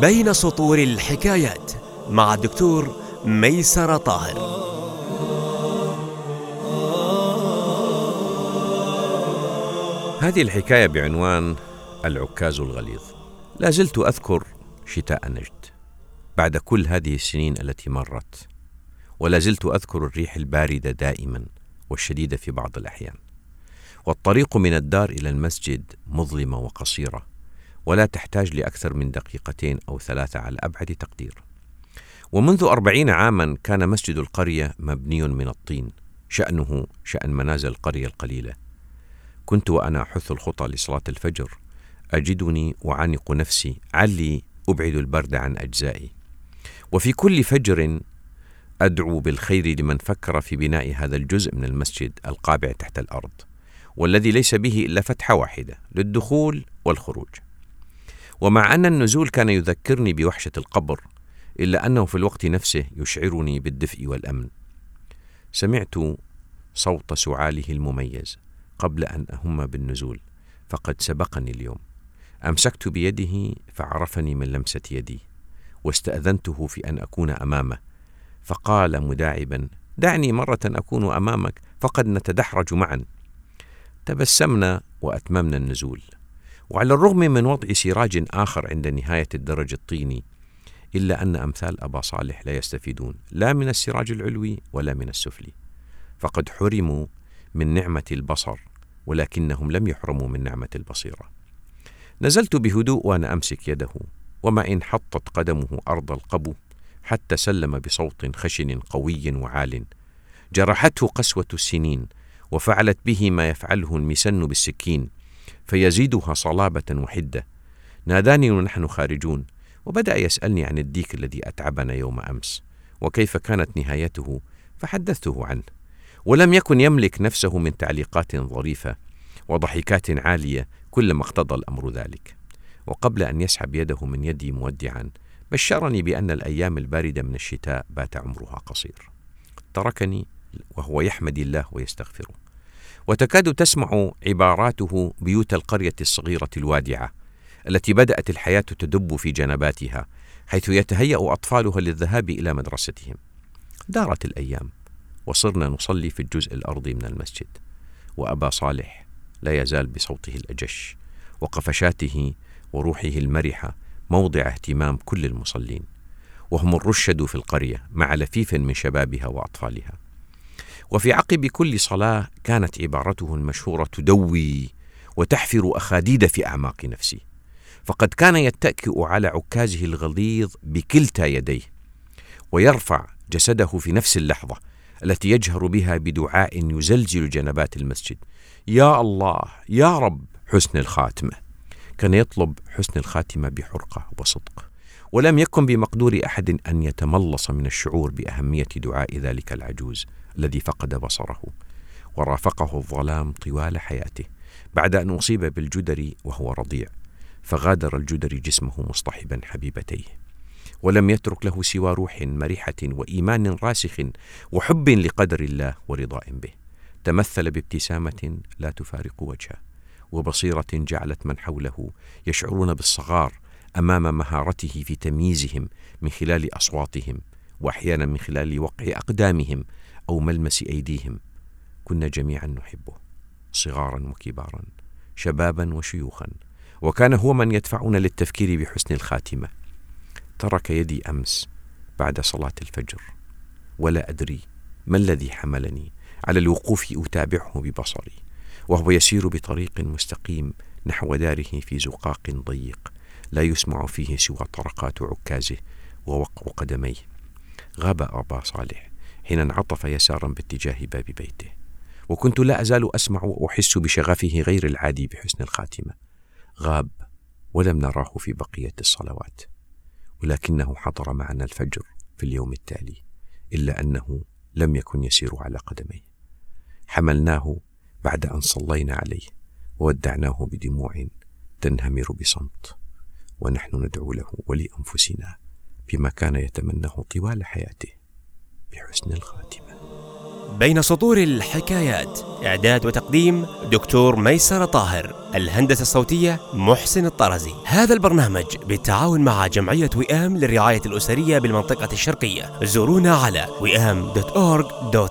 بين سطور الحكايات مع الدكتور ميسر طاهر. هذه الحكاية بعنوان العكاز الغليظ. لا زلت أذكر شتاء نجد بعد كل هذه السنين التي مرت ولا زلت أذكر الريح الباردة دائما والشديدة في بعض الأحيان. والطريق من الدار إلى المسجد مظلمة وقصيرة ولا تحتاج لأكثر من دقيقتين أو ثلاثة على أبعد تقدير. ومنذ أربعين عاما كان مسجد القرية مبني من الطين شأنه شأن منازل القرية القليلة. كنت وأنا أحث الخطى لصلاة الفجر. أجدني أعانق نفسي علي أبعد البرد عن أجزائي. وفي كل فجر أدعو بالخير لمن فكر في بناء هذا الجزء من المسجد القابع تحت الأرض والذي ليس به إلا فتحة واحدة للدخول والخروج. ومع أن النزول كان يذكرني بوحشة القبر إلا أنه في الوقت نفسه يشعرني بالدفء والأمن. سمعت صوت سعاله المميز قبل أن أهم بالنزول فقد سبقني اليوم. أمسكت بيده فعرفني من لمسة يدي واستأذنته في أن أكون أمامه فقال مداعبا دعني مرة أكون أمامك فقد نتدحرج معا. تبسمنا وأتممنا النزول. وعلى الرغم من وضع سراج آخر عند نهاية الدرج الطيني إلا أن أمثال أبا صالح لا يستفيدون لا من السراج العلوي ولا من السفلي. فقد حرموا من نعمة البصر ولكنهم لم يحرموا من نعمة البصيرة. نزلت بهدوء وأنا أمسك يده وما إن حطت قدمه أرض القبو حتى سلم بصوت خشن قوي وعال. جرحته قسوة السنين وفعلت به ما يفعله المسن بالسكين. فيزيدها صلابة وحدة. ناداني ونحن خارجون. وبدأ يسألني عن الديك الذي أتعبنا يوم أمس وكيف كانت نهايته؟ فحدثته عنه. ولم يكن يملك نفسه من تعليقات ظريفة وضحكات عالية كلما اقتضى الأمر ذلك. وقبل أن يسحب يده من يدي مودعا بشرني بأن الأيام الباردة من الشتاء بات عمرها قصير. تركني وهو يحمد الله ويستغفره. وتكاد تسمع عباراته بيوت القرية الصغيرة الوادعة التي بدأت الحياة تدب في جنباتها حيث يتهيأ أطفالها للذهاب إلى مدرستهم. دارت الأيام وصرنا نصلي في الجزء الأرضي من المسجد وأبا صالح لا يزال بصوته الأجش وقفشاته وروحه المرحة موضع اهتمام كل المصلين وهم الرشد في القرية مع لفيف من شبابها وأطفالها. وفي عقب كل صلاة كانت عبارته المشهورة تدوي وتحفر أخاديد في أعماق نفسي. فقد كان يتكئ على عكازه الغليظ بكلتا يديه ويرفع جسده في نفس اللحظة التي يجهر بها بدعاء يزلزل جنبات المسجد. يا الله يا رب حسن الخاتمة. كان يطلب حسن الخاتمة بحرقة وصدق. ولم يكن بمقدور أحد أن يتملص من الشعور بأهمية دعاء ذلك العجوز الذي فقد بصره ورافقه الظلام طوال حياته بعد أن أصيب بالجدري وهو رضيع فغادر الجدري جسمه مصطحبا حبيبتيه ولم يترك له سوى روح مرحة وإيمان راسخ وحب لقدر الله ورضاء به تمثل بابتسامة لا تفارق وجهه وبصيرة جعلت من حوله يشعرون بالصغار أمام مهارته في تمييزهم من خلال أصواتهم وأحيانا من خلال وقع أقدامهم أو ملمس أيديهم. كنا جميعا نحبه صغارا وكبارا شبابا وشيوخا وكان هو من يدفعنا للتفكير بحسن الخاتمة. ترك يدي أمس بعد صلاة الفجر ولا أدري ما الذي حملني. على الوقوف أتابعه ببصري وهو يسير بطريق مستقيم نحو داره في زقاق ضيق. لا يسمع فيه سوى طرقات عكازه ووقع قدميه. غاب أبا صالح حين انعطف يسارا باتجاه باب بيته. وكنت لا أزال أسمع وأحس بشغفه غير العادي بحسن الخاتمة. غاب ولم نراه في بقية الصلوات. ولكنه حضر معنا الفجر في اليوم التالي إلا أنه لم يكن يسير على قدميه. حملناه بعد أن صلينا عليه وودعناه بدموع تنهمر بصمت. ونحن ندعو له ولأنفسنا بما كان يتمناه طوال حياته بحسن الخاتمة. بين سطور الحكايات إعداد وتقديم دكتور ميسر طاهر الهندسة الصوتية محسن الطرزي. هذا البرنامج بالتعاون مع جمعية وئام للرعاية الأسرية بالمنطقة الشرقية. زورونا على وئام.org.sa